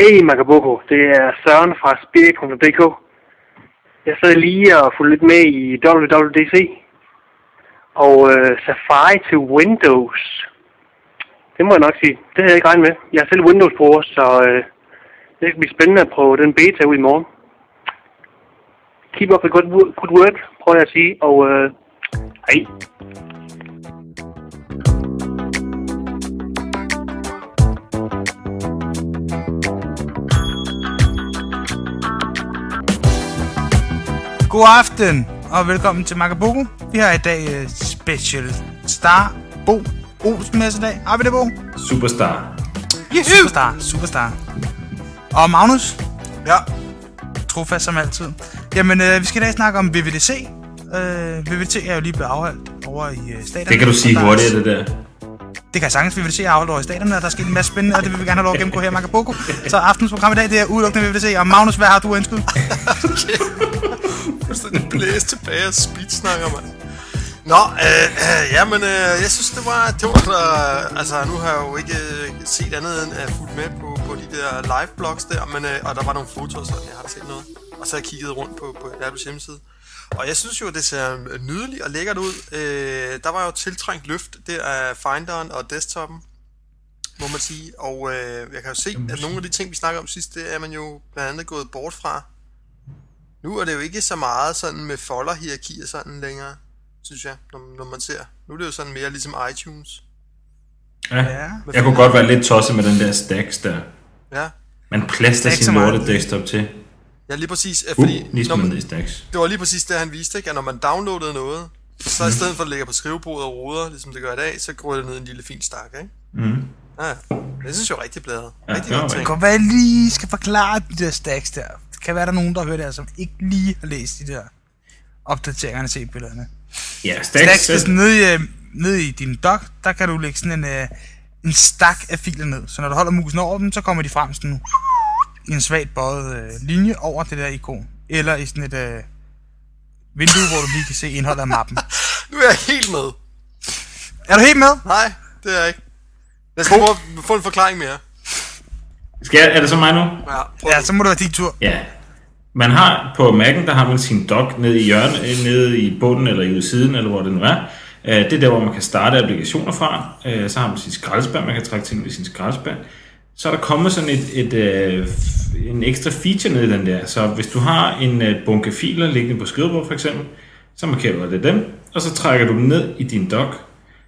Hey Makaboko, det er Søren fra Spirit.dk. Jeg sad lige og fulgte lidt med i WWDC. Og øh, Safari til Windows. Det må jeg nok sige. Det havde jeg ikke regnet med. Jeg er selv Windows-bruger, så øh, det skal blive spændende at prøve den beta ud i morgen. Keep up the good, good work, prøver jeg at sige. Og øh, hej. God aften, og velkommen til Makaboko. Vi har i dag uh, Special Star Bo Olsen med os i dag. Har vi det, Bo? Superstar. Superstar, superstar. Og Magnus, Ja, trofast som altid. Jamen, uh, vi skal i dag snakke om VVDC. Uh, VVDC er jo lige blevet afholdt over i uh, stadion. Det kan du sige hurtigt, det der. Det kan jeg sagtens. VVDC se afholdt i staterne, og der er sket en masse spændende, og det vil vi gerne have lov at gennemgå her i Makaboko. Så aftens program i dag, det er udelukkende se. Og Magnus, hvad har du ønsket? fuldstændig blæst tilbage og speedsnakker, mand. Nå, øh, øh, ja, men øh, jeg synes, det var, det var øh, altså nu har jeg jo ikke øh, set andet end at fulgt med på, på de der live blogs der, men, øh, og der var nogle fotos, og jeg har set noget. Og så har jeg kigget rundt på, på Apples hjemmeside. Og jeg synes jo, det ser nydeligt og lækkert ud. Øh, der var jo tiltrængt løft der af Finderen og desktopen, må man sige. Og øh, jeg kan jo se, at nogle af de ting, vi snakkede om sidst, det er man jo blandt andet gået bort fra. Nu er det jo ikke så meget sådan med folder-hierarki og sådan længere, synes jeg, når, når man ser. Nu er det jo sådan mere ligesom iTunes. Ja. Ja. Jeg kunne godt være lidt tosset med den der stacks der. Ja, Man plaster sin lorte desktop til. Ja lige præcis. Uh, Fordi, lige når man, det var lige præcis det, han viste, ikke? at når man downloadede noget, så i stedet for at lægge på skrivebordet og ruder, ligesom det gør i dag, så går det ned i en lille fin stak, ikke? Mm. Ja, det synes jeg er rigtig bladet. Ja, Rigtig det godt Det ting. kan godt være, lige skal forklare de der stacks der. Det kan være, der er nogen, der hører det her, som ikke lige har læst de der opdateringerne og set billederne. Ja, Stacks, stacks. det er sådan nede i, øh, nede i din dock, der kan du lægge sådan en, øh, en stak af filer ned. Så når du holder musen over dem, så kommer de frem sådan i en svagt bøjet øh, linje over det der ikon. Eller i sådan et øh, vindue, hvor du lige kan se indholdet af mappen. Nu er jeg helt med. Er du helt med? Nej, det er jeg ikke. Lad os prøve at få en forklaring mere. Skal jeg, er det så mig nu? Ja, Ja, så må det være din tur. Ja. Man har på Mac'en, der har man sin dock nede i hjørnet, øh, nede i bunden eller i siden, eller hvor det nu er. Øh, Det er der, hvor man kan starte applikationer fra. Øh, Så har man sin skraldespand, man kan trække ting ud i sin skraldespand. Så er der kommet sådan et, et, øh, f- en ekstra feature nede i den der. Så hvis du har en øh, bunke filer liggende på skrivebordet for eksempel, så markerer du, at det er dem, og så trækker du dem ned i din dock.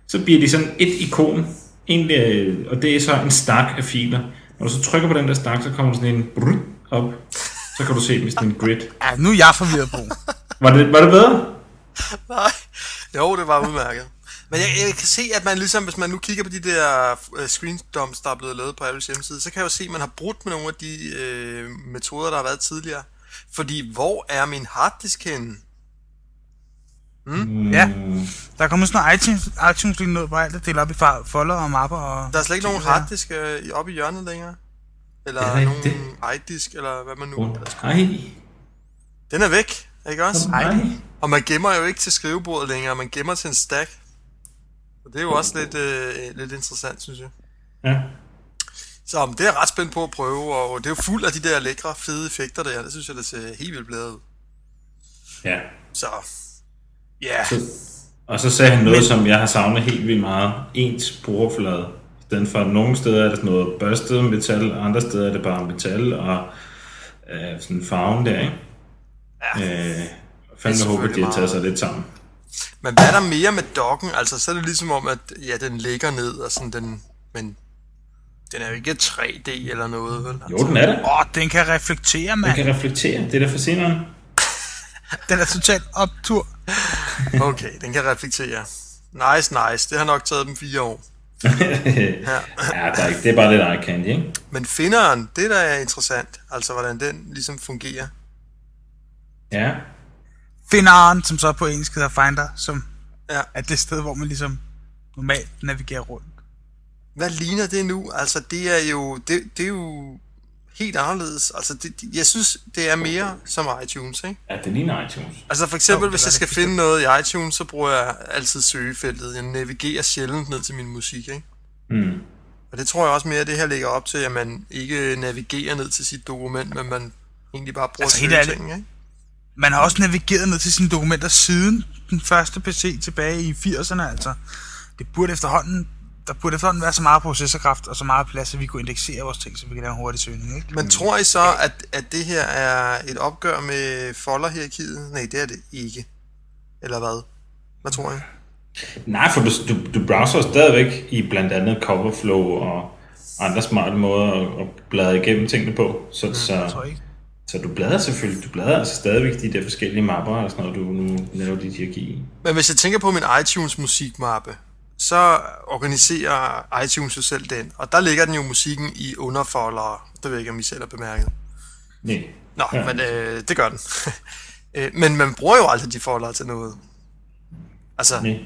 Så bliver de sådan et ikon, egentlig, øh, og det er så en stak af filer. Når du så trykker på den der stak, så kommer sådan en brrr op. Så kan du se dem i sådan en grid. Ja, nu er jeg forvirret på. Var det, var det bedre? Nej. Jo, det var udmærket. Men jeg, jeg kan se, at man ligesom, hvis man nu kigger på de der uh, screendumps, der er blevet lavet på Apples hjemmeside, så kan jeg jo se, at man har brudt med nogle af de øh, metoder, der har været tidligere. Fordi, hvor er min harddisk henne? Ja, der kommer sådan noget iTunes, iTunes lige ned på alt, det deler op i folder og mapper. Og Der er slet ikke nogen harddisk øh, i- oppe i hjørnet længere. Eller Er ikke nogen iDisk, eller hvad man nu... Oh, nej. Den er væk, ikke også? Nej. Og man gemmer jo ikke til skrivebordet længere, man gemmer til en stack. Og det er jo også lidt, øh, lidt interessant, synes jeg. Ja. Så men det er jeg ret spændt på at prøve, og det er jo fuld af de der lækre, fede effekter der. Det synes jeg, det ser helt vildt bladet ud. ja. Så, ja. Så, og så sagde han noget, som jeg har savnet helt vildt meget. Ens brugerflade. Stedet for, nogle steder er det sådan noget børstet metal, andre steder er det bare metal, og øh, sådan farven der, ikke? Ja. Øh, fandme håber, de har taget sig lidt sammen. Men hvad er der mere med dokken? Altså, så er det ligesom om, at ja, den ligger ned, og sådan den... Men den er jo ikke 3D eller noget, vel? Jo, den er der. Åh, den kan reflektere, Den mand. kan reflektere. Det er da for senere. Den er totalt optur. Okay, den kan reflektere. Nice, nice. Det har nok taget dem fire år. ja, der er ikke. Det er bare lidt eye candy, ikke? Men finderen, det der er interessant. Altså, hvordan den ligesom fungerer. Ja. Finderen, som så på engelsk hedder Finder, som Ja. er det sted, hvor man ligesom normalt navigerer rundt. Hvad ligner det nu? Altså, det er jo, det, det er jo helt anderledes. Altså, det, jeg synes, det er mere som iTunes, ikke? Ja, det ligner iTunes. Altså for eksempel, Jo, hvis jeg skal bestemt. finde noget i iTunes, så bruger jeg altid søgefeltet. Jeg navigerer sjældent ned til min musik, ikke? Mm. Og det tror jeg også mere, at det her ligger op til, at man ikke navigerer ned til sit dokument, men man egentlig bare bruger Altså, helt altså, ærligt. ting, ikke? Man har også navigeret ned til sine dokumenter siden den første PC tilbage i 80'erne, altså. Det burde efterhånden, der burde efterhånden være så meget processorkraft og så meget plads, at vi kunne indeksere vores ting, så vi kan lave en hurtig søgning, ikke? Men tror I så, at, at det her er et opgør med folderhierarkiet? Nej, det er det ikke. Eller hvad? Hvad tror I? Nej, for du, du, du browser stadigvæk i blandt andet Coverflow og andre smarte måder at, at bladre igennem tingene på. Så, Jeg så, tror ikke. Så du bladrer selvfølgelig, du bladrer altså stadigvæk de der forskellige mapper og sådan noget, du nu laver dit hierarki i. Men hvis jeg tænker på min iTunes musikmappe, så organiserer iTunes jo selv den. Og der ligger den jo musikken i underfoldere. Det ved jeg ikke, om I selv har bemærket. Nej. Nå, ja. Men øh, det gør den. Øh, men man bruger jo aldrig de foldere til noget. Altså, Nej.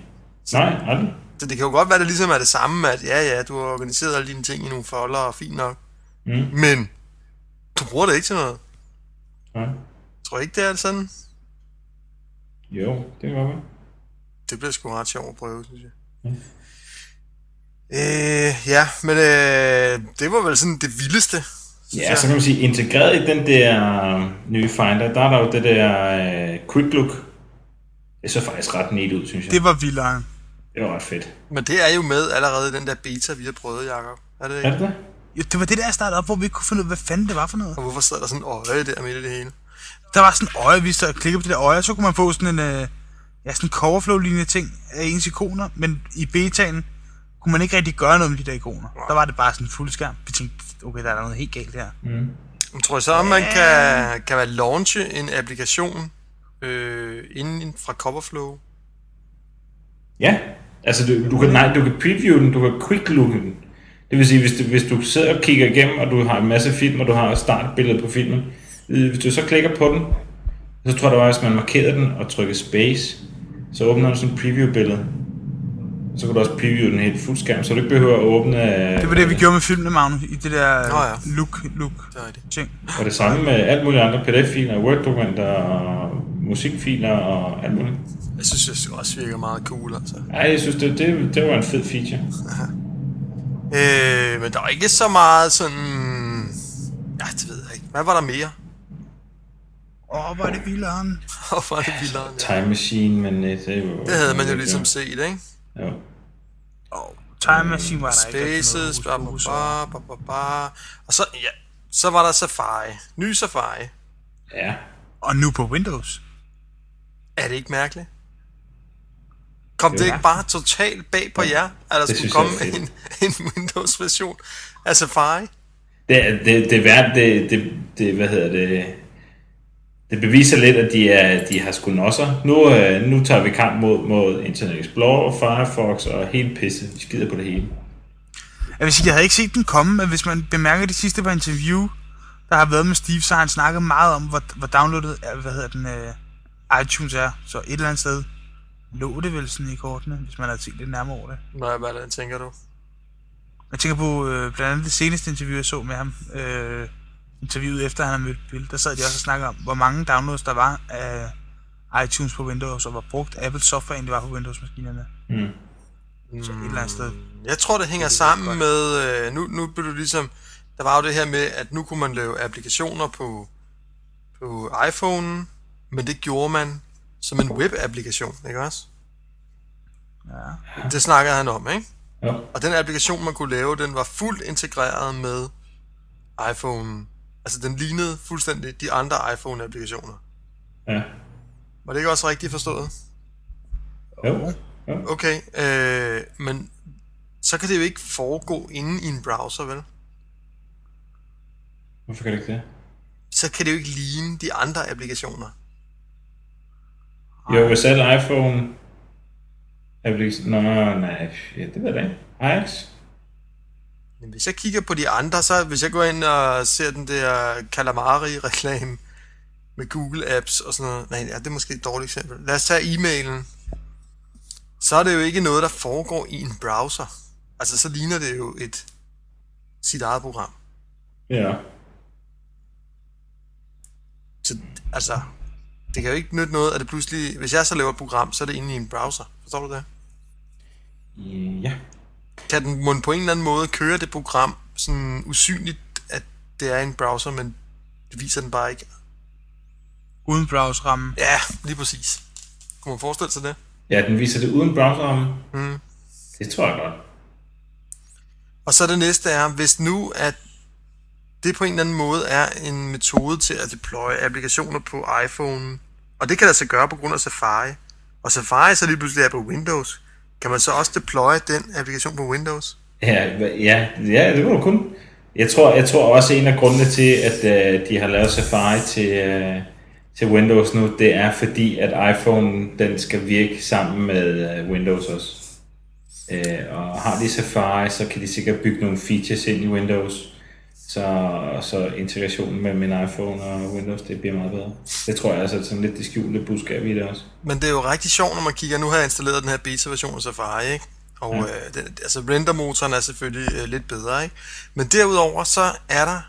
Nej, aldrig. så det kan jo godt være, at det ligesom er det samme, at ja, ja, du har organiseret alle dine ting i nogle foldere, fint nok. Mm. Men du bruger det ikke til noget. Nej. Tror ikke, det er sådan? Jo, det kan godt være. Det bliver sgu ret sjovt at prøve, synes jeg. Mm. Øh, ja, men øh, det var vel sådan det vildeste. Ja, jeg. så kan man sige, integreret i den der nye Finder, der er der jo det der øh, quick look. Det så faktisk ret neat ud, synes jeg. Det, Det var vildere. det var ret fedt. Men det er jo med allerede i den der beta, vi har prøvet, Jacob. Er det ikke? Er det det? Jo, det var det der, jeg startede op, hvor vi ikke kunne finde ud af, hvad fanden det var for noget. Og hvorfor sad der sådan en øje der midt i det hele? Der var sådan en øje, hvis der klikkede på det der øje, så kunne man få sådan en, øh, ja, sådan en coverflow-lignende ting af ens ikoner, men i betaen kunne man ikke rigtig gøre noget med de der ikoner. Der var det bare sådan en fuld skærm. Vi tænkte, okay, der er noget helt galt her. Mm. Jeg tror så, at man kan, kan man launche en applikation øh, inden fra Coverflow. Ja, altså du, du kan, nej, du kan preview den, du kan quick look den. Det vil sige, hvis du, hvis du sidder og kigger igennem, og du har en masse film, og du har startbilledet på filmen, hvis du så klikker på den, så tror jeg, at hvis man markerer den og trykker space, så åbner den sådan et preview-billede. Så kan du også preview den helt fuld skærm, så du ikke behøver at åbne... øh, Det var det, vi gjorde med filmene, Magnus, i det der Nå ja. look, look Det rigtigt. ting. Og det samme med alt muligt andre PDF-filer, Word-dokumenter og musikfiler og alt muligt. Jeg synes, det også virker meget cool, altså. Ej, jeg synes, det, det, det var en fed feature. Øh, men der var ikke så meget sådan... Ja, det ved jeg ikke. Hvad var der mere? Åh, oh, er det vildere. Hvorfor er det vildere? Ja. Time Machine, men øh, det var... Det havde man jo ligesom set, ikke? Jo. Oh, Time Machine var der ikke. noget Spaces, bla bla fokus bla, over. bla bla bla. Og så, ja, så var der Safari. Ny Safari. Ja. Og nu på Windows. Er det ikke mærkeligt? Kom det Ja. ikke bare totalt bag på jer, at der Det skulle komme jeg en, en Windows-version af Safari? Det, er- det, det er værd, det, det, det, hvad hedder det, det beviser lidt, at de, er, de har sgu nosser. Nu, øh, nu tager vi kamp mod, mod Internet Explorer, Firefox og hele pisse. Vi skider på det hele. Jeg vil sige, jeg havde ikke set den komme, men hvis man bemærker det sidste par interview, der har været med Steve, så har han snakket meget om, hvor, hvor downloadet er, hvad hedder den, uh, iTunes er. Så et eller andet sted lå det vel sådan i kortene, hvis man havde set lidt nærmere over det. Hvad, hvad der, tænker du? Jeg tænker på øh, blandt andet det seneste interview, jeg så med ham. Øh, interviewet efter han har mødt Bill. Der sad de også og snakkede om, hvor mange downloads der var af iTunes på Windows, og hvor brugt Apple software egentlig var på Windows-maskinerne. Mm. Så et eller andet sted. Jeg tror, det hænger Det sammen godt. med... Øh, nu, nu blev du ligesom... Der var jo det her med, at nu kunne man lave applikationer på, på iPhone, men det gjorde man som en web-applikation, ikke også? Ja. Det snakkede han om, ikke? Jo. Og den applikation, man kunne lave, den var fuldt integreret med iPhone. Altså, den lignede fuldstændig de andre iPhone-applikationer. Ja. Var det ikke også rigtigt forstået? Jo. jo. Okay, øh, men så kan det jo ikke foregå inde i en browser, vel? Hvorfor kan det ikke det? Så kan det jo ikke ligne de andre applikationer. Jo, hvis alle iPhone... Applikation... Nå, nej, ja, det ved jeg ikke. Ajax? Men hvis jeg kigger på de andre, så hvis jeg går ind og ser den der Calamari-reklame med Google Apps og sådan noget. Nej, ja, det er måske et dårligt eksempel. Lad os tage e-mailen. Så er det jo ikke noget, der foregår i en browser. Altså, så ligner det jo et sit eget program. Ja. Så altså, det kan jo ikke nytte noget, at det pludselig... Hvis jeg så laver et program, så er det inde i en browser. Forstår du det? Ja. kan den må på en eller anden måde køre det program sådan usynligt, at det er en browser, men det viser den bare ikke. Uden browserrammen. Ja, lige præcis. Kunne man forestille sig det? Ja, den viser det uden browserramme. Mm. Det tror jeg godt. Og så det næste er, hvis nu at det på en eller anden måde er en metode til at deploye applikationer på iPhone, og det kan der så gøre på grund af Safari, og Safari så lige pludselig er på Windows, kan man så også deploye den applikation på Windows? Ja, ja, ja det må du kun. Jeg tror, jeg tror også, en af grundene til, at øh, de har lavet Safari til, øh, til Windows nu, det er fordi, at iPhone den skal virke sammen med øh, Windows også. Uh, og har de Safari, så kan de sikkert bygge nogle features ind i Windows, så, så integrationen mellem min iPhone og Windows, det bliver meget bedre. Det tror jeg altså sådan lidt det skjulte budskab i det også. Men det er jo rigtig sjovt, når man kigger, nu har jeg installeret den her beta-version af Safari, ikke? Og Ja. øh, den, altså rendermotoren er selvfølgelig øh, lidt bedre, ikke? Men derudover så er der,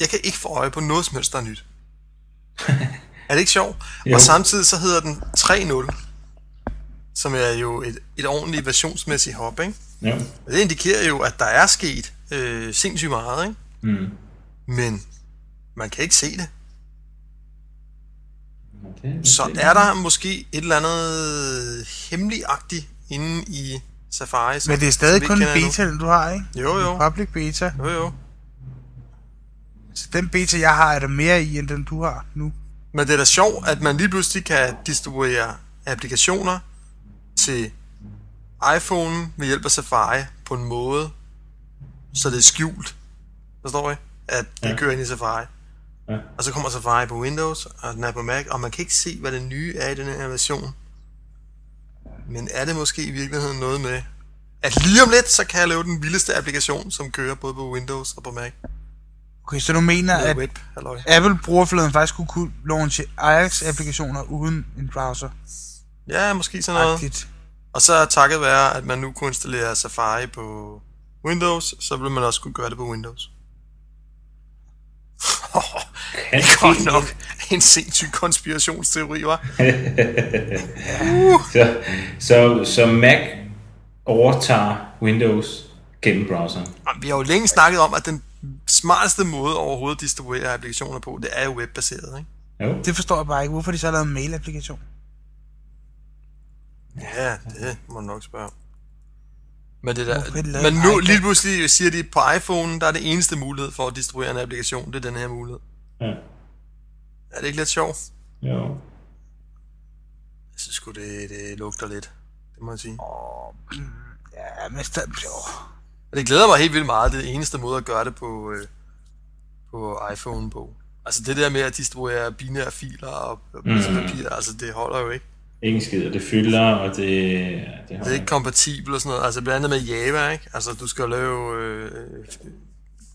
jeg kan ikke få øje på noget som helst, der er nyt. er det ikke sjovt? Jo. Og samtidig så hedder den 3.0, som er jo et, et ordentligt versionsmæssigt hop, ikke? Ja. Og det indikerer jo, at der er sket øh, sindssygt meget, ikke? Mm. Men man kan ikke se det. Det, Så er der måske et eller andet hemmeligagtigt inde i Safari. som- Men det er stadig kun en beta, den du har, ikke? Jo, jo. Public beta. Jo, jo. Så den beta, jeg har, er der mere i, end den du har nu. Men det er da sjovt, at man lige pludselig kan distribuere applikationer til iPhone ved hjælp af Safari på en måde, så det er skjult. Forstår I? At det Ja. kører ind i Safari. Ja. Og så kommer Safari på Windows, og den er på Mac, og man kan ikke se, hvad det nye er i den her version. Men er det måske i virkeligheden noget med, at lige om lidt, så kan jeg lave den vildeste applikation, som kører både på Windows og på Mac. Okay, så du mener, at web, halløj. Apple brugerfladen faktisk skulle kunne launche Ajax-applikationer uden en browser? Ja, måske sådan noget. Agtigt. Og så takket være, at man nu kunne installere Safari på Windows, så vil man også kunne gøre det på Windows. kan det er godt nok en sindssyg konspirationsteori, var. Så, så, så Mac overtager Windows gennem browseren. Vi har jo længe snakket om, at den smarteste måde overhovedet at distribuere applikationer på, det er jo webbaseret, ikke? Jo. Det forstår jeg bare ikke. Hvorfor de så har lavet en mail-applikation? Ja, det må du nok spørge om. Men, det der, Hvorfor men en nu lige pludselig siger de, på iPhone, der er det eneste mulighed for at distribuere en applikation, det er den her mulighed. Ja. Er det ikke lidt sjovt? Jo. Jeg synes sgu, det, det lugter lidt. Det må jeg sige. Ja, men. Jo. Og det glæder mig helt vildt meget. Det er det eneste måde at gøre det på, øh, på iPhone på. Altså det der med at distribuere binære filer og og Mm. papir, altså det holder jo ikke. Ingen skid, og det fylder, og det... det, Det er ikke kompatibelt og sådan noget. Altså blandt andet med Java, ikke? Altså du skal lave øh,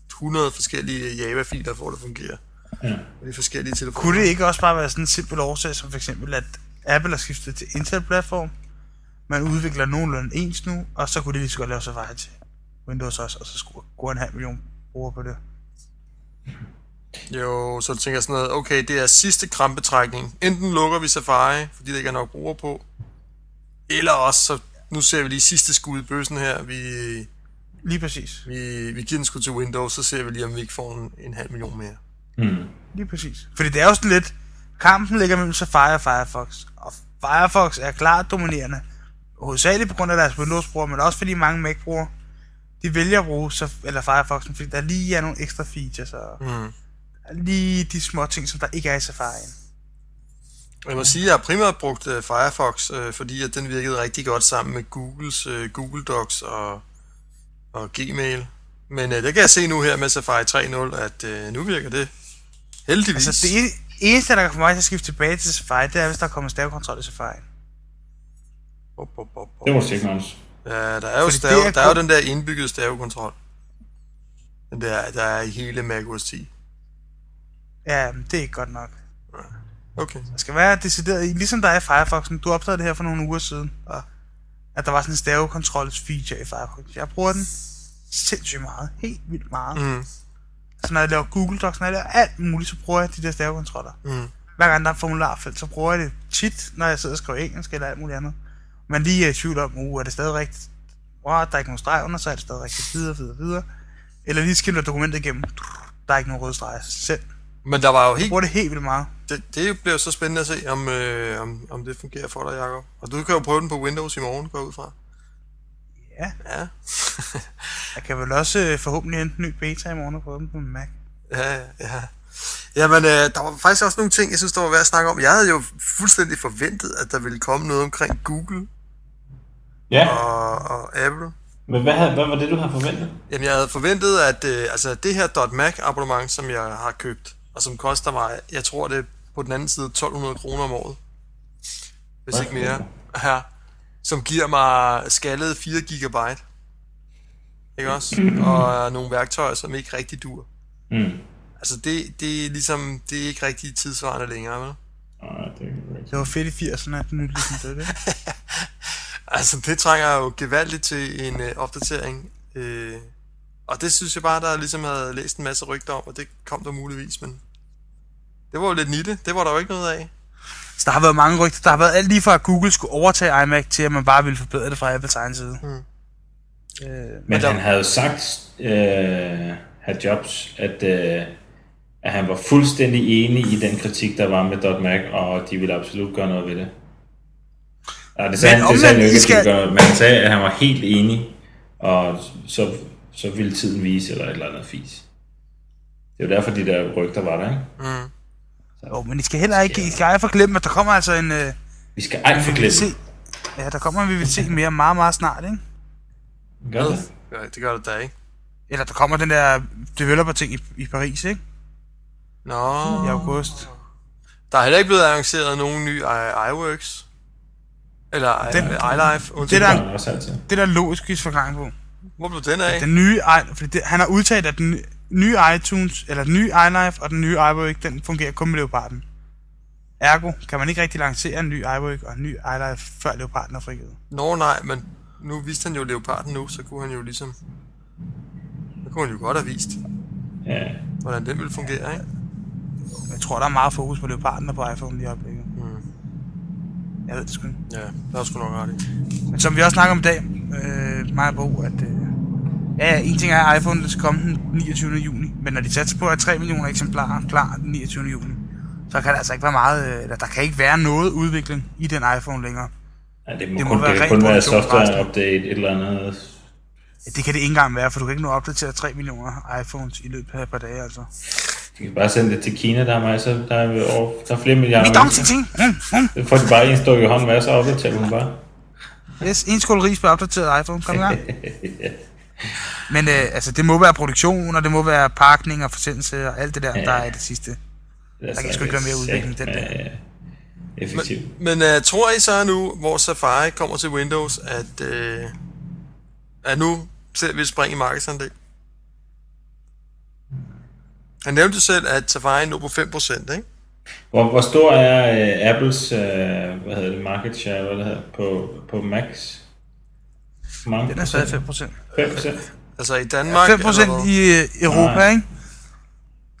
100 forskellige Java-filer for at det fungerer. Ja. Og de forskellige telefoner. Kunne det ikke også bare være sådan en simpel årsag, som for eksempel, at Apple har skiftet til Intel-platform, man udvikler nogenlunde ens nu, og så kunne de lige så godt lave sig vej til Windows også, og så skulle gå en halv million brugere på det. Jo, så tænker jeg sådan noget, okay, det er sidste krampetrækning. Enten lukker vi Safari, fordi der ikke er nok brugere på, eller også, så nu ser vi lige sidste skud i bøssen her. Vi, Lige præcis. vi, vi giver den skud til Windows, så ser vi lige, om vi ikke får en, en halv million mere. Mm. Lige præcis. Fordi det er jo sådan lidt, kampen ligger mellem Safari og Firefox. Og Firefox er klart dominerende. Hovedsageligt på grund af deres Windows-brugere, men også fordi mange Mac-brugere, de vælger at bruge Saf- eller Firefox, fordi der lige er nogle ekstra features, og Mm. Lige de små ting, som der ikke er i Safari'en. Og Jeg må sige, at jeg har primært brugt uh, Firefox, uh, fordi at den virkede rigtig godt sammen med Googles uh, Google Docs og, og Gmail. Men uh, det kan jeg se nu her med Safari 3.0, at uh, nu virker det heldigvis. Altså det en- eneste, der kan få mig til at skifte tilbage til Safari, det er, hvis der kommer stavekontrol i Safari. Op, op, op, op. Det tjekke, Magnus. Ja, der er jo, Fordi stave, er der er jo den der indbyggede stavekontrol. Den der, der er i hele Mac OS 10. Ja, men det er ikke godt nok. Okay. Der skal være decideret ligesom der er i Firefoxen. Du opdagede det her for nogle uger siden. Ja. At der var sådan en stavekontrols feature i Firefox. Jeg bruger den sindssygt meget. Helt vildt meget. Mm. Så når jeg laver Google Docs, når jeg laver alt muligt, så bruger jeg de der stavekontroller. mm. Hver gang der er et formularfelt, så bruger jeg det tit, når jeg sidder og skriver engelsk eller alt muligt andet. Man lige er i tvivl om, uh, er det stadig rigtigt? wow, der er ikke nogen streg under, så er det stadig rigtigt videre, videre, videre. Eller lige skimter dokumentet igennem, der er ikke nogen røde streger selv. Men der var jo helt... bruger det helt vildt meget. Det, det bliver så spændende at se, om, øh, om, om det fungerer for dig, Jacob. Og du kan jo prøve den på Windows i morgen, går ud fra. Ja, Ja. jeg kan vel også øh, forhåbentlig hente en ny beta i morgen og prøve den på min Mac. Ja, ja. Jamen, øh, der var faktisk også nogle ting, jeg synes, der var værd at snakke om. Jeg havde jo fuldstændig forventet, at der ville komme noget omkring Google Ja, og, og Apple. men hvad, havde- hvad var det, du havde forventet? Jamen, jeg havde forventet, at øh, altså, det her .Mac abonnement, som jeg har købt, og som koster mig, jeg tror det er på den anden side 1200 kroner om året, hvis ikke mere, her, som giver mig skaldet 4 gigabyte. Ikke også? Og øh, nogle værktøjer, som ikke rigtig dur. Mm. Altså, det, det er ligesom, det er ikke rigtig tidsvarende længere, vel? Nej, det er rigtigt. Det var fedt i 80'erne, at den nyt ligesom det, det. Altså, det trænger jo gevaldigt til en øh, opdatering. Øh, og det synes jeg bare, der ligesom havde læst en masse rygter om, og det kom der muligvis, men det var jo lidt nitte. Det var der jo ikke noget af. Så der har været mange rygter. Der har været alt lige fra, at Google skulle overtage iMac, til at man bare ville forbedre det fra Apples egen side. Mm. Øh, Men der- han havde jo sagt, øh, herr Jobs, at, øh, at han var fuldstændig enig i den kritik, der var med .Mac, og de ville absolut gøre noget ved det. Ja, det sagde Men han, det sagde han jo ikke, skal- at gøre, men han sagde, at han var helt enig, og så, så ville tiden vise, eller et eller andet fis. Det er jo derfor, de der rygter var der, ikke? Mm. jo, men I skal heller ikke, I skal ej forglemme, at der kommer altså en... Øh, Vi skal ej vi vil forglemme. se, ja, der kommer en, vi vil se mere meget, meget snart, ikke? Gør det? Ja, det gør det da ikke. Eller der kommer den der developer-ting i, i Paris, ikke? Nå, I august. der er heller ikke blevet annonceret nogen ny i- iWorks. Eller Den- den, iLife. Det der- Det der er logisk forklaring på. Hvor blev den af? Den nye, fordi det, han har udtalt, at den nye iTunes, eller den nye iLife og den nye iWork, den fungerer kun med Leoparden. Ergo kan man ikke rigtig lancere en ny iWork og en ny iLife, før Leoparden er frigivet. Nå nej, men nu viste han jo leoparden nu, så kunne han jo ligesom... Så kunne han jo godt have vist, Ja. hvordan den ville fungere, ikke? Jeg tror, der er meget fokus på Leoparden og på iPhone lige i øjeblikket. Mm. Jeg ved det sgu ikke. Ja, der er sgu nok ret i. Men som vi også snakker om i dag, øh, mig og Bo, at øh, ja, en ting er, at iPhone skal komme den 29. juni, men når de satser på at 3 millioner eksemplarer klar den 29. juni, så kan der altså ikke være meget, øh, eller der kan ikke være noget udvikling i den iPhone længere. Ja, det må, Det må kun, være det kan kun være software update, et eller andet. Ja, det kan det ikke engang være, for du kan ikke nå at opdatere 3 millioner iPhones i løbet af et par dage, altså. De kan bare sende det til Kina, der er, masser, der er, over, der er flere milliarder Vi mennesker. ting. Mm, mm. Det får de bare en stuk i hånden, hvad så opdaterer hun bare. Yes, en skål ris på opdateret iPhone, kom i gang. Men øh, altså, det må være produktion, og det må være pakning og forsendelse og alt det der, Ja. der er det sidste. Der kan sgu ikke være mere udvikling, den der. Effektiv. Men uh, tror I så nu, hvor Safari kommer til Windows, at, uh, at nu ser vi et spring i markedsandel? Han nævnte selv, at Safari nu på 5%, ikke? Hvor, hvor stor er øh, Apples øh, hvad hedder det, market share hvad det hedder, på, på Max? Mange Den er stadig 5 procent. 5 procent? Altså i Danmark... 5 procent eller hvad? i øh, Europa, Nej. ikke?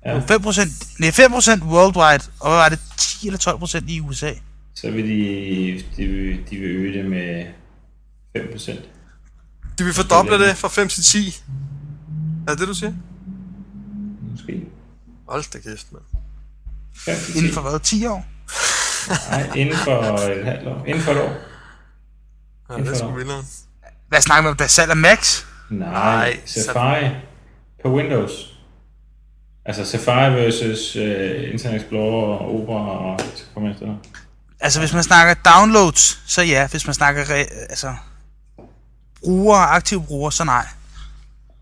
Ja. 5 procent, nej, 5 procent worldwide, og hvad var det, 10 eller 12 procent i USA? Så vil de, de, vil, de vil øge det med 5 procent. De vil fordoble det fra 5 til 10. Er det det, du siger? Måske. Hold da kæft, mand. 5 til 10. Inden for hvad, 10 år? Nej, inden for et halvt år. Inden for et år. Ja, det er sgu vildere. Hvad snakker vi om, der er salg af Max? Nej, Nej, Safari på Windows. Altså Safari versus uh, Internet Explorer og Opera og så kommer jeg efter. Altså, hvis man snakker downloads, så ja. Hvis man snakker, re- altså, brugere, aktive brugere, så nej.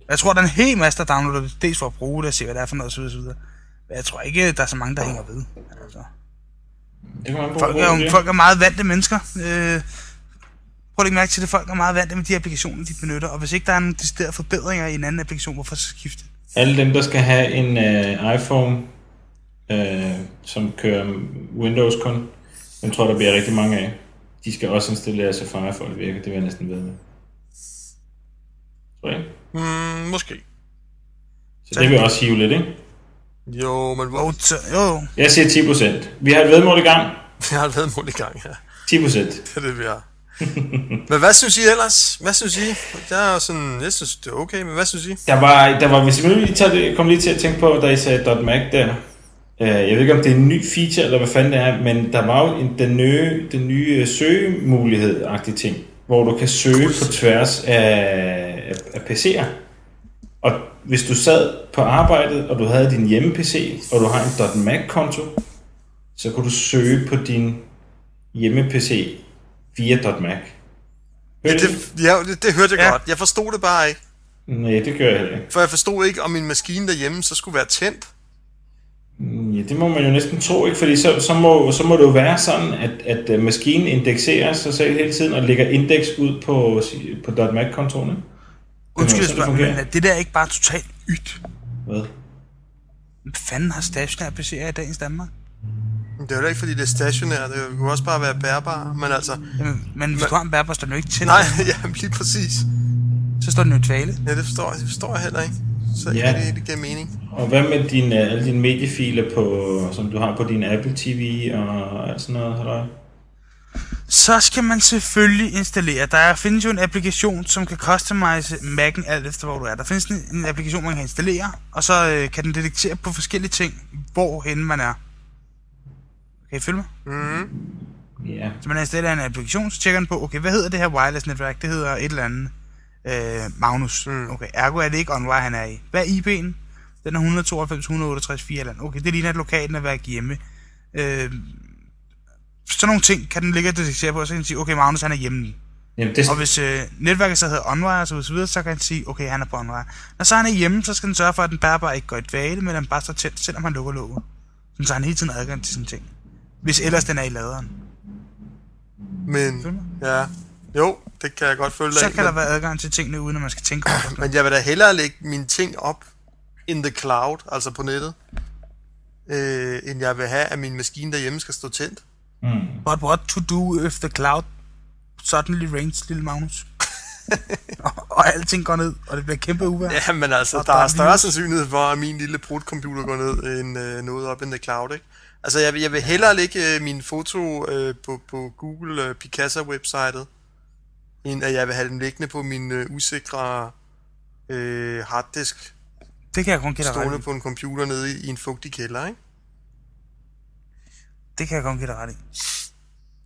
Jeg tror, der er en hel masse, der downloader det, dels for at bruge det, og se, hvad det er for noget, osv. osv. Men jeg tror ikke, der er så mange, der hænger ved. Altså. Det kan man Folk er, folk er meget vante mennesker. Øh, prøv at lægge mærke til det. Folk er meget vante med de applikationer, de benytter. Og hvis ikke der er nogle deciderede forbedringer i en anden applikation, hvorfor så skifte? Alle dem, der skal have en uh, iPhone, uh, som kører Windows kun, dem tror jeg, der bliver rigtig mange af. De skal også installere Safari for at virke. Det vil jeg næsten ved med. Tror jeg? Hmm, måske. Så det vil også hive lidt, ikke? Jo, men hvor... Jo. Jeg siger 10%. Vi har et vedmål i gang. Vi har et vedmål i gang her. 10%. Det er det, vi har. Men hvad synes I ellers? Hvad synes I? Jeg er sådan, jeg synes, det er okay, men hvad synes I? Der var, der var hvis jeg lige tager kom lige til at tænke på, da I sagde .Mac der. Øh, Jeg ved ikke, om det er en ny feature, eller hvad fanden det er, men der var jo en, den nye, den nye søgemulighed-agtige ting, hvor du kan søge på tværs af, af, af PC'er. Og hvis du sad på arbejdet, og du havde din hjemme-PC, og du har en .Mac-konto, så kunne du søge på din hjemme-PC via .Mac. Ja, Hørte I det, ja, det, det hørte jeg Ja. godt. Jeg forstod det bare ikke. Nej, det gør jeg heller ikke. For jeg forstod ikke, om min maskine derhjemme så skulle være tændt. Ja, det må man jo næsten tro, ikke? Fordi så, så, må, så må det jo være sådan, at, at øh, maskinen indekserer sig selv hele tiden og lægger indeks ud på, på .Mac-kontoen, ikke? Undskyld, jeg spørger, men er det der ikke bare totalt ydt? Hvad? Hvad fanden har stationære PC'er i dagens Danmark? Det er jo ikke, fordi det er stationært. Det kunne også bare være bærbar. Men altså... Jamen, men hvis du har en bærbar, står den jo ikke til. Nej, ja, lige præcis. Så står den jo i dvale. Ja, det forstår, jeg- det forstår jeg heller ikke. Så Ja. ja. det, det giver mening. Og hvad med dine, alle dine mediefiler, på, som du har på din Apple TV og alt sådan noget? Halløj? Så skal man selvfølgelig installere. Der findes jo en applikation, som kan customize Mac'en alt efter, hvor du er. Der findes en, en applikation, man kan installere, og så øh, kan den detektere på forskellige ting, hvorhen man er. Kan I følge mig? Mm. Ja. Så man installerer en applikation, så tjekker den på, okay, hvad hedder det her wireless netværk? Det hedder et eller andet. Øh, Magnus. Mm. Okay, ergo er det ikke OnWire, han er i. Hvad er IP'en? Den er 192, 168, 4 eller andet. Okay, det ligner et lokalt netværk hjemme. Øh, sådan nogle ting kan den ligge og detektere på, og så kan den sige, okay, Magnus han er hjemme nu. Jamen, det, Og hvis øh, netværket så hedder OnWire og så videre, så kan den sige, okay, han er på OnWire. Når så han er hjemme, så skal den sørge for, at den bærbare ikke går i dvale, men den bare står tændt, selvom han lukker låget. Sådan, så han hele tiden adgang til sine ting. Hvis ellers den er i laderen. Men, ja. Jo, det kan jeg godt følge dig Så i, kan der men, være adgang til tingene, uden at man skal tænke over det. men jeg vil da hellere lægge mine ting op in the cloud, altså på nettet, øh, end jeg vil have, at min maskine derhjemme skal stå tændt. mm. But what to do if the cloud suddenly rains, lille Magnus? og, og alting går ned, og det bliver kæmpe uvejr. Ja, men altså, Og der der er er større virus. sandsynlighed for, at min lille brudcomputer går ned, end øh, noget op in the cloud, ikke? Altså, jeg, vil- jeg vil hellere lægge øh, mine foto øh, på, på Google øh, Picasa-websitet, end at jeg vil have dem liggende på min øh, usikre øh, harddisk, Det kan jeg kun give dig stående på en computer nede i, i en fugtig kælder, ikke? Det kan jeg kun give dig ret i.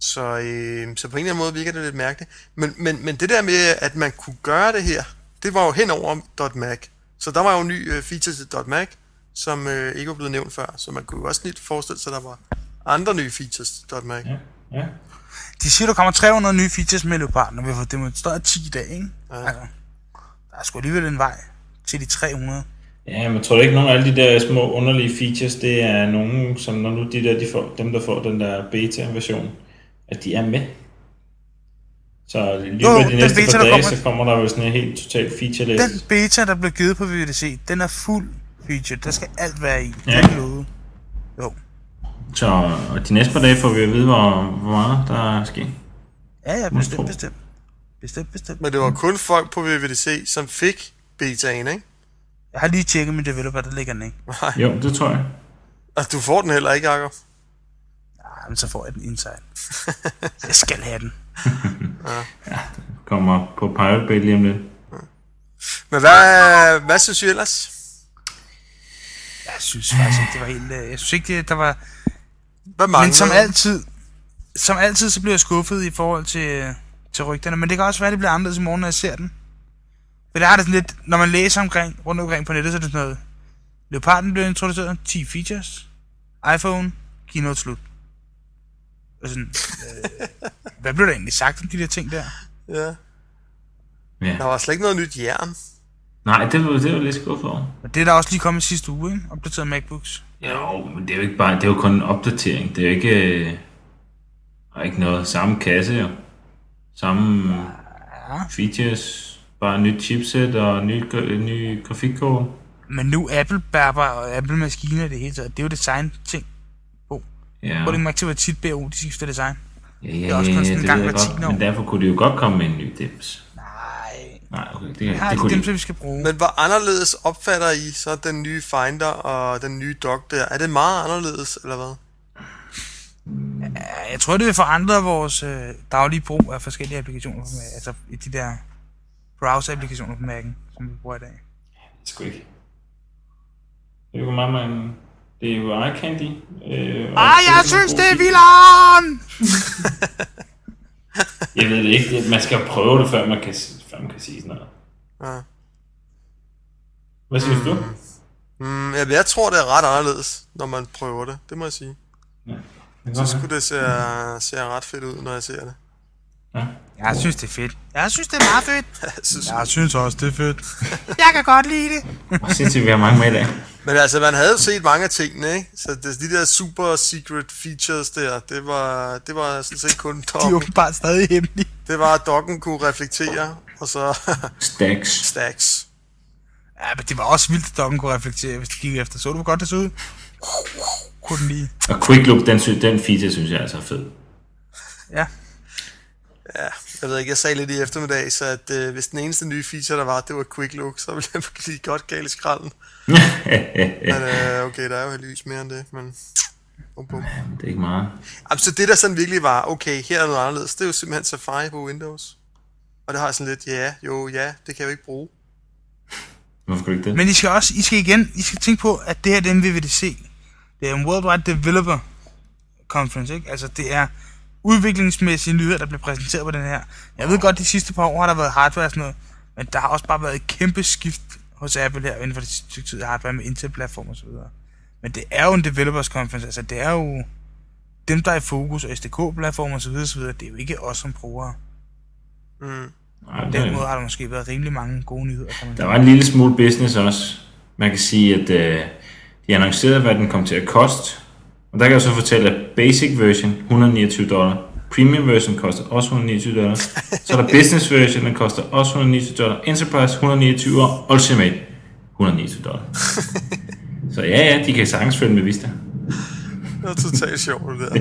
Så, øh, så på en eller anden måde virker det lidt mærkeligt. Men, men, men det der med, at man kunne gøre det her, det var jo hen over .Mac. Så der var jo en ny øh, feature til .Mac, som øh, ikke var blevet nævnt før. Så man kunne jo også lidt forestille sig, at der var andre nye features til .Mac. Ja, ja. De siger, der kommer 300 nye features med Leopard, når vi har fået demonstreret 10 i dag, ikke? Ja. Altså, der er sgu alligevel en vej til de 300. Ja, men tror du ikke, nogen af alle de der små underlige features, det er nogen, som når nu de der, de får, dem der får den der beta-version, at de er med? Så lige Jo, jo, de næste beta, par der dage, kommer- så kommer der jo sådan en helt total feature list. Den beta, der blev givet på VDC, den er fuld feature. Der skal alt være i. Ja. Ja. Lovet. Jo. Så og de næste par dage får vi at vide, hvor, hvor meget der er sket. Ja, ja, bestemt, bestemt. Bestemt, bestemt. Men det var kun folk på VVDC, som fik betaen, ikke? Jeg har lige tjekket min developer, der ligger den ikke. Nej. Jo, det tror jeg. Og du får den heller ikke, Jacob. Ja, men så får jeg den inside. jeg skal have den. Kommer på Pirate Bay lige om lidt. Men hvad, hvad synes I ellers? Jeg synes faktisk ikke, det var helt... øh, Jeg synes ikke, det, der var... Hvad mangler? Men som altid, som altid, så bliver jeg skuffet i forhold til, til rygterne. Men det kan også være, at det bliver anderledes i morgen, når jeg ser den. For det har det sådan lidt, når man læser omkring, rundt omkring på nettet, så er det sådan noget. Leoparden blev introduceret, 10 features. iPhone, keynote slut. Og sådan, øh, hvad blev der egentlig sagt om de der ting der? Ja. Ja. Der var slet ikke noget nyt jern. Nej, det var, det var lidt skuffet over. Og det er der også lige kommet sidste uge, ikke? Opdateret MacBooks. Jo, men det er jo ikke bare, det er jo kun en opdatering. Det er jo ikke, øh, der er ikke noget. Samme kasse jo. Samme features. Bare nyt chipset og ny, ny grafikkort. Men nu Apple bærbar og Apple maskiner det hele taget, det er jo design ting. Ja, Hvor det ikke mærke til, at tit BO, de skifter design. ja, ja, er også kun ja, sådan en det gang hver godt. tiende år. Men derfor kunne de jo godt komme med en ny dims. Nej, okay, det, det det, kunne dem, de vi skal bruge. Men hvor anderledes opfatter I så den nye Finder og den nye Dock der? Er det meget anderledes, eller hvad? jeg tror, det vil forandre vores øh, daglige brug af forskellige applikationer, på Mac, altså i de der browser-applikationer på Mac'en, som vi bruger i dag. Det sgu ikke. Det er jo meget, man... Det er jo eye candy. Øh, Ah, jeg synes, det er vilderen! Jeg ved det ikke. Man skal prøve det, før man kan, før man kan sige sådan noget. Ja. Hvad synes du? Mm, jeg, jeg tror, det er ret anderledes, når man prøver det. Det må jeg sige. Så godt være. skulle det se, se ret fedt ud, når jeg ser det. Ja. Jeg synes, det er fedt. Jeg synes, det er meget fedt. Jeg synes, Jeg synes også, det er fedt. Jeg kan godt lide det. Og sindssygt, vi har mange med i dag. Men altså, man havde jo set mange af tingene, ikke? Så det, de der super secret features der, det var, det var sådan set kun De er dokken. åbenbart stadig hemmelige. Det var, at dokken kunne reflektere, og så Stacks. stacks. Ja, men det var også vildt, at dokken kunne reflektere, hvis du gik efter. Så du, hvor godt det så ud? Kunne den lige. Og Quick Look, den, sy- den feature, synes jeg altså er fed. Ja. Ja, jeg ved ikke, jeg sagde lidt i eftermiddag, så at øh, hvis den eneste nye feature, der var, det var Quick Look, så ville jeg blive godt galt i skralden. Men øh, okay, der er jo heldigvis mere end det, men... Bum, bum. det er ikke meget. Jamen, så det der sådan virkelig var, okay, her er noget anderledes, det er jo simpelthen Safari på Windows. Og det har jeg sådan lidt, ja, jo, ja, det kan jeg jo ikke bruge. Hvorfor ikke det? Men I skal også, I skal igen, I skal tænke på, at det her det er en WWDC. Det er en Worldwide Developer Conference, ikke? Altså, det er udviklingsmæssige nyheder, der bliver præsenteret på den her. Jeg ved godt, de sidste par år har der været hardware og sådan noget, men der har også bare været et kæmpe skift hos Apple her inden for det sidste stykke tid af hardware med Intel-platform og så videre. Men det er jo en developers conference, altså det er jo dem, der er i fokus, og SDK-platform og så videre, så videre, det er jo ikke os som brugere. Mm. Nej, På det- den måde har der måske været rimelig mange gode nyheder, kan man Der var en lille smule business også. Man kan sige, at øh, de annoncerede, hvad den kom til at koste. Og der kan jeg så fortælle, at basic version 129 dollar. Premium version koster også 129 dollar. Så er der business version, den koster også 129 dollar. Enterprise 129 og Ultimate 129 dollar. Så ja, ja, de kan sagtens følge med Vista. Det var totalt sjovt, det der.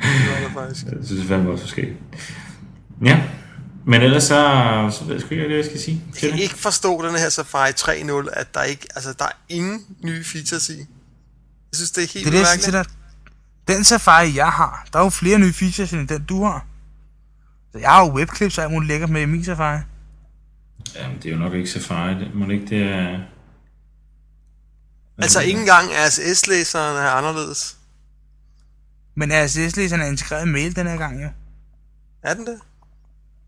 Det var det faktisk. Jeg synes, det fandme også forskelligt. Ja, men ellers så, så ved jeg sgu ikke, hvad jeg skal sige Jeg til kan det. ikke forstå den her Safari 3.0, at der ikke, altså der er ingen nye features i. Jeg synes, det er helt Det er det, jeg. Den Safari, jeg har, der er jo flere nye features, end den du har. Så jeg har jo webclips og alt muligt lækkert med i min Safari. Jamen, det er jo nok ikke Safari. Det må det ikke, det er... Altså ikke engang RSS-læseren er anderledes. Men RSS-læseren er integreret i mail den her gang, jo. Er den det?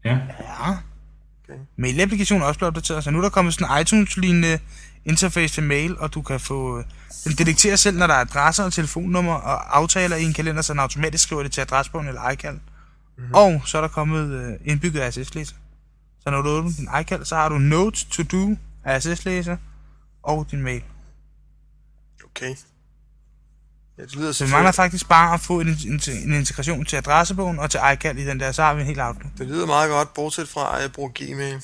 Ja. Ja. Okay. Mail-applikationen er også blevet opdateret, så nu er der kommet sådan en iTunes-lignende interface til mail, og du kan få... øh, Den detekterer selv, når der er adresser og telefonnummer og aftaler i en kalender, så den automatisk skriver det til adressebogen eller iCal. Mm-hmm. Og så er der kommet øh, indbygget RSS-læser. Så når du åbner din iCal, så har du Notes, To Do, RSS-læser og din mail. Okay. Ja, det lyder Så vi mangler faktisk bare at få en, en, en integration til adressebogen og til iCal i den der, så har vi en helt outlook. Det lyder meget godt, bortset fra, at jeg bruger Gmail.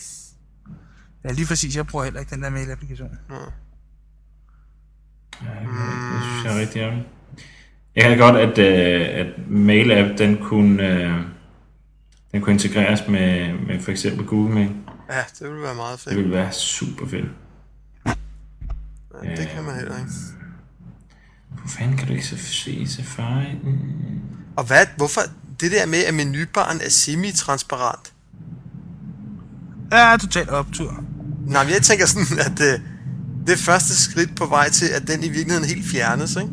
Ja, lige præcis. Jeg bruger heller ikke den der mail-applikation. Ja. Ja, det synes jeg er rigtig ærgerligt. Jeg kan godt, at, øh, at mail-app, den kunne, øh, den kunne integreres med, med for eksempel Google Mail. ja, det ville være meget Det fedt. ville være super fedt. Ja, det kan man heller ikke. Hvor fanden kan du ikke så se Safari? Mm. Og hvad, hvorfor, det der med, at menubaren er semi-transparent. Ja, totalt optur. Nej, men jeg tænker sådan, at det, det er første skridt på vej til, at den i virkeligheden helt fjernes, ikke?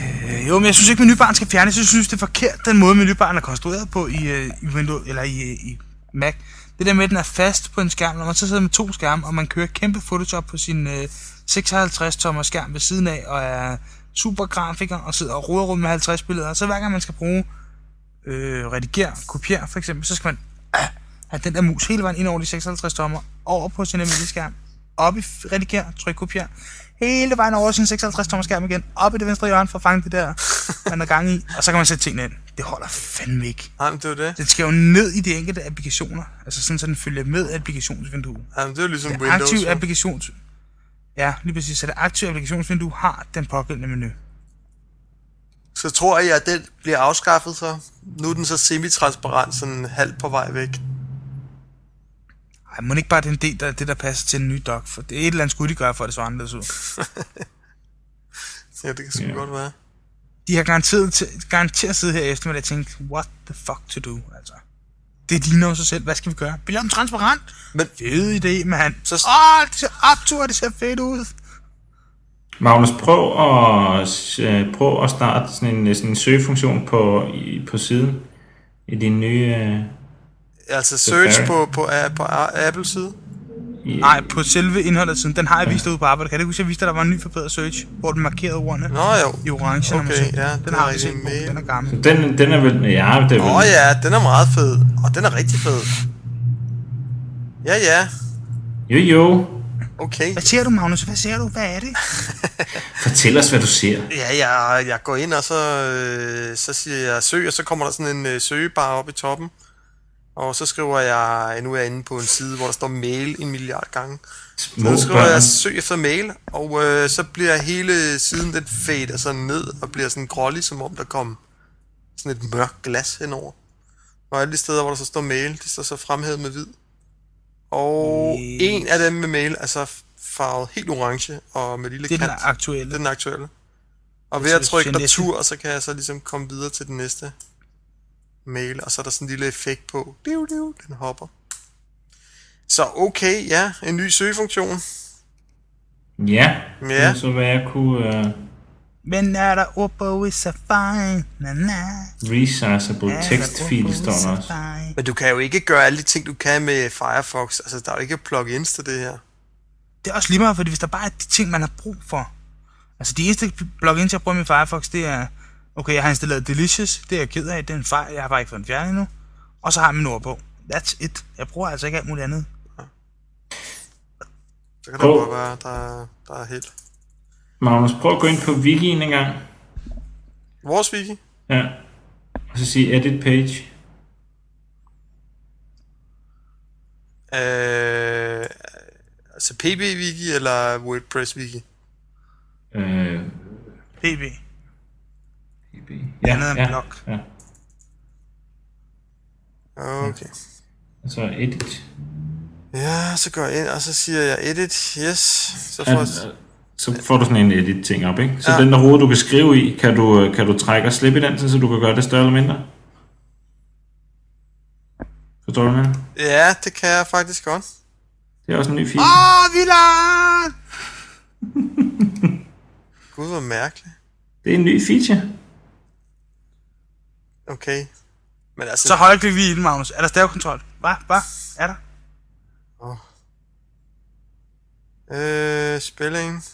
Øh, jo, men jeg synes ikke, menubaren skal fjernes. Jeg synes, det er forkert, den måde, menubaren er konstrueret på i, øh, i Windows, eller i, øh, i Mac. Det der med, at den er fast på en skærm, når man så sidder med to skærme, og man kører kæmpe Photoshop på sin øh, 56-tommer skærm ved siden af, og er super grafiker, og sidder og roder rundt med 50 billeder, så hver gang man skal bruge øh, redigere, kopiere for eksempel, så skal man øh, have den der mus hele vejen ind over de 56 tommer, over på sin almindelige skærm, op i rediger, redigere, tryk kopier, hele vejen over sin 56 tommer skærm igen, op i det venstre hjørne for at fange det der, man er gang i, og så kan man sætte tingene ind. Det holder fandme ikke. Nej, men det er det. Den skal jo ned i de enkelte applikationer, altså sådan, så den følger med applikationsvinduet. Ja, men det er jo ligesom Det Windows. aktive applikations... Ja, lige præcis. Så det aktive applikationsvindue har den pågældende menu. Så tror jeg, at den bliver afskaffet så. Nu er den så semi-transparent, sådan halvt på vej væk. Ej, må ikke bare det er en del af det, der passer til en ny dock, for det er et eller andet skulle de gøre, for at det så anderledes ud. Ja, det kan sgu Ja. godt være. De har garanteret, garanteret siddet her efter, og tænkt, what the fuck to do, altså. Det ligner jo sig selv, hvad skal vi gøre? Vi laver dem transparent. Men- Fed idé, mand. Så- Så... Åh, det ser optur, det ser fedt ud. Magnus, prøv at, øh, prøv at starte sådan en, sådan en søgefunktion på, i, på siden i din nye... Øh, Altså search Safari. på, på, på, på Apple side. Nej, på selve indholdet siden, den har jeg vist ud på arbejde. Kan du ikke huske, at jeg viste, at der var en ny forbedret search, hvor den markerede ordene Nå jo. i orange, Okay, ja, den det har rigtig set på, den er gammel. Den, den er vel... Ja, det er vel... Åh oh, ja, den er meget fed. Og den er rigtig fed. Ja, ja. Jo, jo. Okay. Hvad ser du, Magnus? Hvad ser du? Hvad er det? Fortæl os, hvad du ser. Ja, jeg, jeg går ind, og så, øh, så siger jeg søg, og så kommer der sådan en øh, søgebar op i toppen. Og så skriver jeg, nu er jeg inde på en side, hvor der står mail en milliard gange. Små Så skriver børn. jeg søg efter mail, og øh, så bliver hele siden den fader sådan ned, og bliver sådan grålig, som om der kom sådan et mørkt glas henover. Og alle de steder, hvor der så står mail, de står så fremhævet med hvid. Og Yes. en af dem med mail er så farvet helt orange, og med lille Det er kant. den aktuelle. Det er den aktuelle. Og Det ved at trykke retur, så kan jeg så ligesom komme videre til den næste mail, og så er der sådan en lille effekt på. Diu, diu, den hopper. Så okay, ja, en ny søgefunktion. Ja, Ja. det er så hvad jeg kunne... Uh, Men er der oppe i safari? Na, na. resizable i står der også. Men du kan jo ikke gøre alle de ting, du kan med Firefox. Altså, der er jo ikke plugins til det her. Det er også lige meget, fordi hvis der bare er de ting, man har brug for. Altså de eneste plugins, jeg bruger med Firefox, det er... Okay, jeg har installeret Delicious, det er jeg ked af, det er en fejl, jeg har bare ikke fået den fjernet endnu. Og så har jeg min ord på. That's it. Jeg bruger altså ikke alt muligt andet. Så kan Prøv. godt være, der, der er helt. Magnus, prøv at gå ind på wikien en gang. Vores wiki? Ja. Og så sige edit page. Øh, altså PB-wiki eller WordPress-wiki? Øh, PB. Ja, Andet end ja, blog. Ja. Okay. Og så edit. Ja, så går jeg ind, og så siger jeg edit, yes. Så får jeg... Ja, så får du sådan en edit ting op, ikke? Så Ja. den der rode, du kan skrive i, kan du, øh, kan du trække og slippe i den, så du kan gøre det større eller mindre? Forstår du, hvad jeg? Ja, det kan jeg faktisk godt. Det er også en ny fil. Åh, oh, Villand! Gud, hvor mærkeligt. Det er en ny feature. Okay. Men altså, Så højreklik vi i den, Magnus. Er der stavekontrol? Hvad? Hvad? Er der? øh, spilling.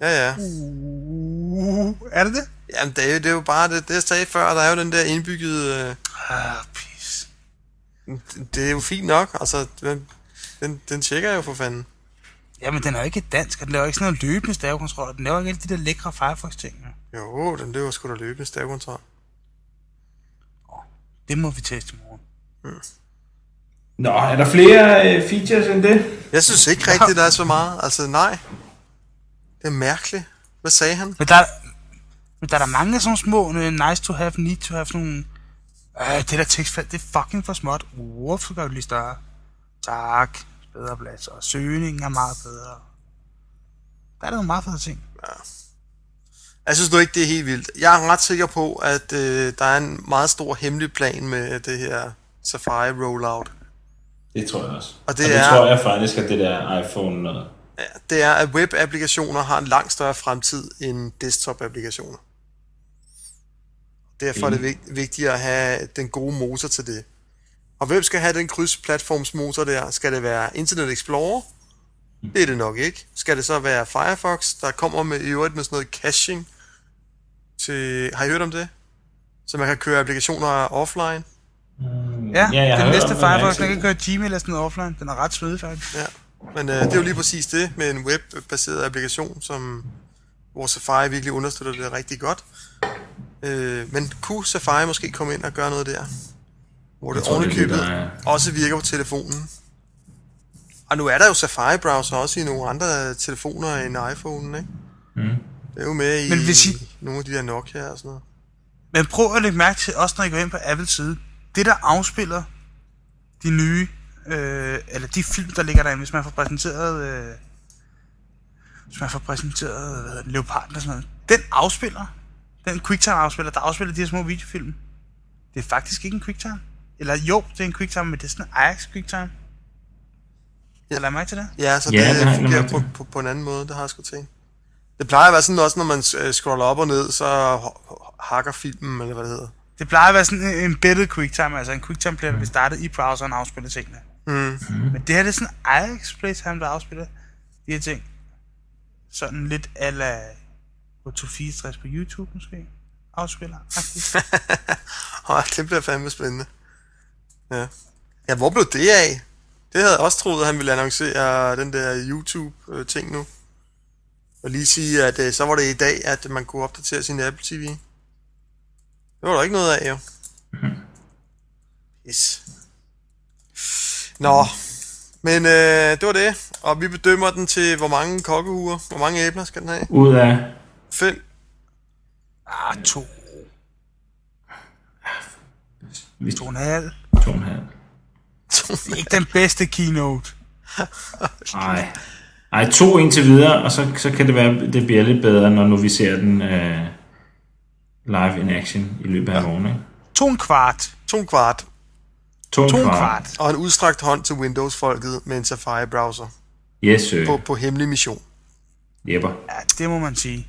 Ja, ja. Uh, er det det? Jamen, det er, jo, det er jo bare det, det jeg sagde før, der er jo den der indbyggede... Øh, Ah, pis. det er jo fint nok, altså, den, den, den tjekker jeg jo for fanden. Jamen, den er jo ikke dansk, og den laver ikke sådan noget løbende stavekontrol, og den laver ikke alle de der lækre Firefox-ting. Jo, den løber sgu da løbende stavkontrol. Det må vi teste i morgen. Nå, er der flere øh, features end det? Jeg synes ikke rigtigt, der er så meget. Altså, nej. Det er mærkeligt. Hvad sagde han? Men der, er- men der er der mange af sådan små øh, nice to have, need to have, sådan nogle... Øh, det der tekstfelt, det er fucking for småt. Hvorfor gør du lige større? Tak. Bedre plads. Og søgningen er meget bedre. Der er der nogle meget fede ting. Jeg synes nu ikke, det er helt vildt. Jeg er ret sikker på, at øh, der er en meget stor hemmelig plan med det her Safari rollout. Det tror jeg også. Og det og det er- tror jeg faktisk, at det der iPhone noget. Ja, det er, at web-applikationer har en langt større fremtid end desktop-applikationer. Derfor er det vigt- vigtigt at have den gode motor til det. Og hvem skal have den krydsplatformsmotor der? Skal det være Internet Explorer? Det er det nok ikke. Skal det så være Firefox, der kommer med i øvrigt med sådan noget caching? Til, har I hørt om det? Så man kan køre applikationer offline? Ja, Ja, jeg har den hørt næste Firefox, ikke den kan køre Gmail eller sådan noget offline. Den er ret svedig faktisk. Ja, men øh, det er jo lige præcis det med en webbaseret applikation, som hvor Safari virkelig understøtter det rigtig godt. Øh, men kunne Safari måske komme ind og gøre noget der? Hvor det er ovenikøbet der er- også virker på telefonen. Og nu er der jo Safari-browser også i nogle andre telefoner end iPhone, ikke? Mm. Det er jo med i Men hvis I- nogle af de der Nokia og sådan noget. Men prøv at lægge mærke til, også når I går ind på Apples side, det der afspiller de nye, øh, eller de film, der ligger derinde, hvis man får præsenteret, øh, hvis man får præsenteret, hvad hedder det, Leoparden og sådan noget, den afspiller Den QuickTime-afspiller, der afspiller de her små videofilm. Det er faktisk ikke en QuickTime. Eller jo, det er en QuickTime, men det er sådan en Ajax QuickTime. Ja. Ja. Lad mig til det. Ja, så Ja, det, det har jeg fungerer på, mærke på, på en anden måde, det har jeg sgu tænkt. Det plejer at være sådan også, når man øh, scroller op og ned, så hakker filmen, eller hvad det hedder. Det plejer at være sådan en embedded QuickTime, altså en QuickTime player, der bliver startet i browseren og afspiller tingene. Mm. Men det her det er sådan Ajax Playtime, der afspiller de her ting. Sådan lidt ala H264 på YouTube måske. Afspiller. faktisk. Åh, det bliver fandme spændende. Ja. ja, hvor blev det af? Det havde jeg også troet, at han ville annoncere den der YouTube-ting nu. Og lige sige, at øh, så var det i dag, at man kunne opdatere sin Apple TV. Det var der ikke noget af, jo. Yes. Nå, men øh, det var det. Og vi bedømmer den til, hvor mange kokkehuer, hvor mange æbler skal den have? Ud af... Fem. ah, to. Vi To og en halv. to og en halv. Det er ikke den bedste keynote. Nej. Ej, to indtil videre, og så, så kan det være, det bliver lidt bedre, når nu vi ser den øh, live in action i løbet af ja. morgen. Ikke? To en kvart. To en kvart. To, To og en kvart. Og en udstrakt hånd til Windows-folket med en Safari-browser Yes, sir. på, på hemmelig mission. Jepper. Ja, det må man sige.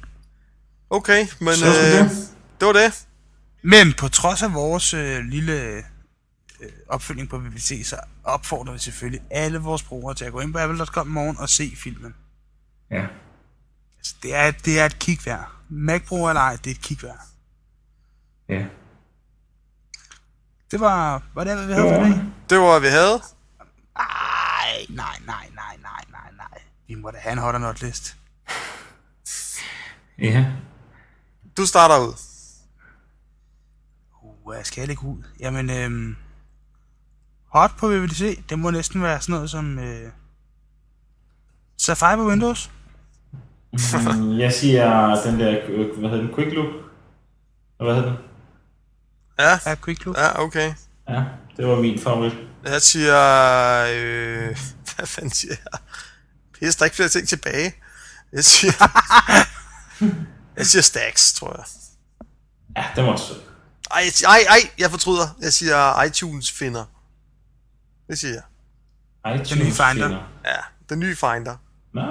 Okay, men Så øh, det. det var det. Men på trods af vores øh, lille øh, opfølging på BBC, så opfordrer vi selvfølgelig alle vores brugere til at gå ind på apple.com i morgen og se filmen. Ja. Altså, det, er, det er et kig værd. Mac-bruger eller ej, det er et kig værd. Ja. Det var, var det, hvad vi havde for i dag? Det var, hvad vi havde. Ej, nej, nej, nej, nej, nej, nej. Vi må da have en hot not list. Ja. Du starter ud. Uh, hvad skal jeg lægge ud? Jamen, øhm, hot på VVDC, det må næsten være sådan noget som øh, Safari på Windows. Mm, Jeg siger den der, øh, hvad hedder den, Quick Look? Og Hvad hedder den? Ja, Ja, Quick Look. ja, okay. Ja, det var min favorit. Jeg siger... Øh, hvad fanden siger jeg? Pisse, der er ikke flere ting tilbage. Jeg siger... jeg siger Stacks, tror jeg. Ja, den var også. Ej, ej, ej, jeg fortryder. Jeg siger iTunes finder. Det siger jeg. iTunes Den nye Finder. finder. Ja, den nye Finder. Nå,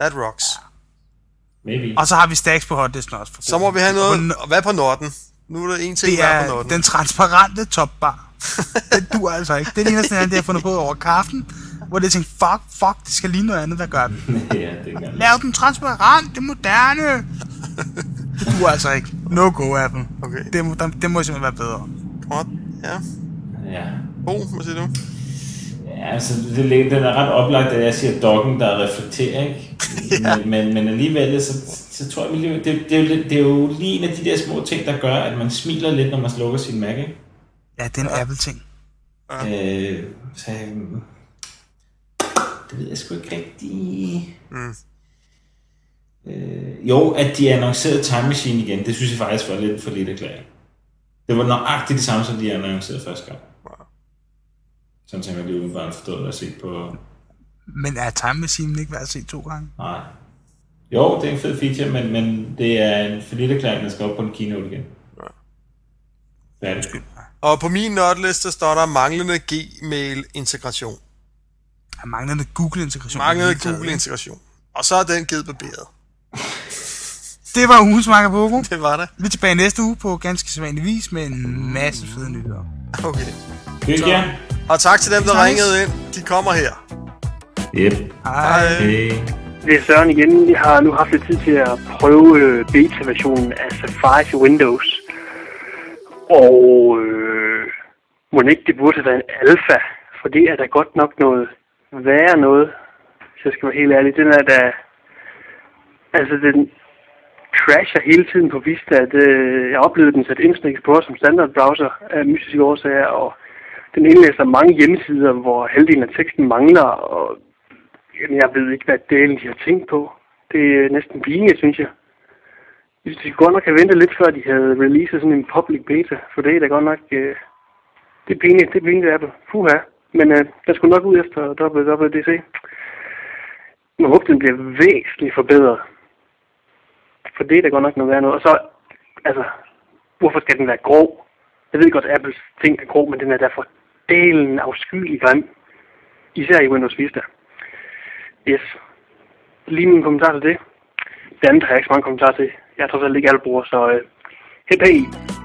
That rocks. maybe. Og så har vi Stacks på hotlisten også. For Så må vi have Og noget... Hvad på Norden? Nu er der en ting Det på er Norden. den transparente topbar. det du altså ikke. Det er det eneste, han har fundet på over kaffen, hvor det tænkte, fuck, fuck, det skal ligne noget andet, der gør den. ja, det kan Lav den transparent, det er moderne. Det du altså ikke. No go, Apple. Okay. Det må, det må simpelthen være bedre. Godt. Ja. Ja. Bo, hvad siger du? Ja, altså, det, er- den er ret oplagt, at jeg siger dokken, der reflekterer, ikke? Ja. men, men, men alligevel, så, så tror jeg, lige- det, det, er jo, det er jo lige en af de der små ting, der gør, at man smiler lidt, når man slukker sin Mac, ikke? Ja, det er en Apple-ting. Øh, så, øhm, det ved jeg sgu ikke rigtig. Mm. Øh, jo, at de annoncerede Time Machine igen, det synes jeg faktisk var lidt for lidt erklæring. Det var nøjagtigt det samme, som de annoncerede første gang. Sådan tænker jeg lige udenbart forstået at se på... Men er Time Machine ikke værd at se to gange? Nej. Jo, det er en fed feature, men, men det er en for lidt erklæring, der skal op på en keynote igen. Færdig. Og på min notliste står der manglende Gmail-integration. Er manglende Google-integration? Manglende Google-integration. Og så er den givet barberet. Det var ugens Marker Pogo. Det var det. Vi er tilbage næste uge på ganske sædvanlig vis med en masse fede nyheder. Okay. Hygge jer. Og tak til dem, der ringede ind. De kommer her. Yep. Hej. Hey. Det er Søren igen. Jeg har nu haft lidt tid til at prøve øh, beta-versionen af Safari til Windows. Og øh, må ikke det burde have været en alfa, for det er da godt nok noget værre noget, hvis jeg skal være helt ærlig. Den er da... Altså, den crasher hele tiden på Vista. Det, jeg oplevede den sat Internet Explorer som standard browser af mystiske årsager, og den indlæser mange hjemmesider, hvor halvdelen af teksten mangler, og Jamen, jeg ved ikke, hvad delen de har tænkt på. Det er næsten pinligt, synes jeg. Jeg synes, de godt nok have ventet lidt før, de havde releaset sådan en public beta, for det er da godt nok... Øh, det er pinligt, det er pinligt, Apple. Puha. Men øh, der skulle nok ud efter WWDC. Jeg håber, den bliver væsentligt forbedret. For det er da godt nok noget værd noget. Og så altså, hvorfor skal den være grå? Jeg ved godt, at Apples ting er grå, men den er derfor dalen afskyelig grim. Især i Windows Vista. Yes. Lige min kommentar til det. Det andet har jeg ikke så mange kommentarer til. Jeg tror selv ikke alle bruger, så øh, hep hej.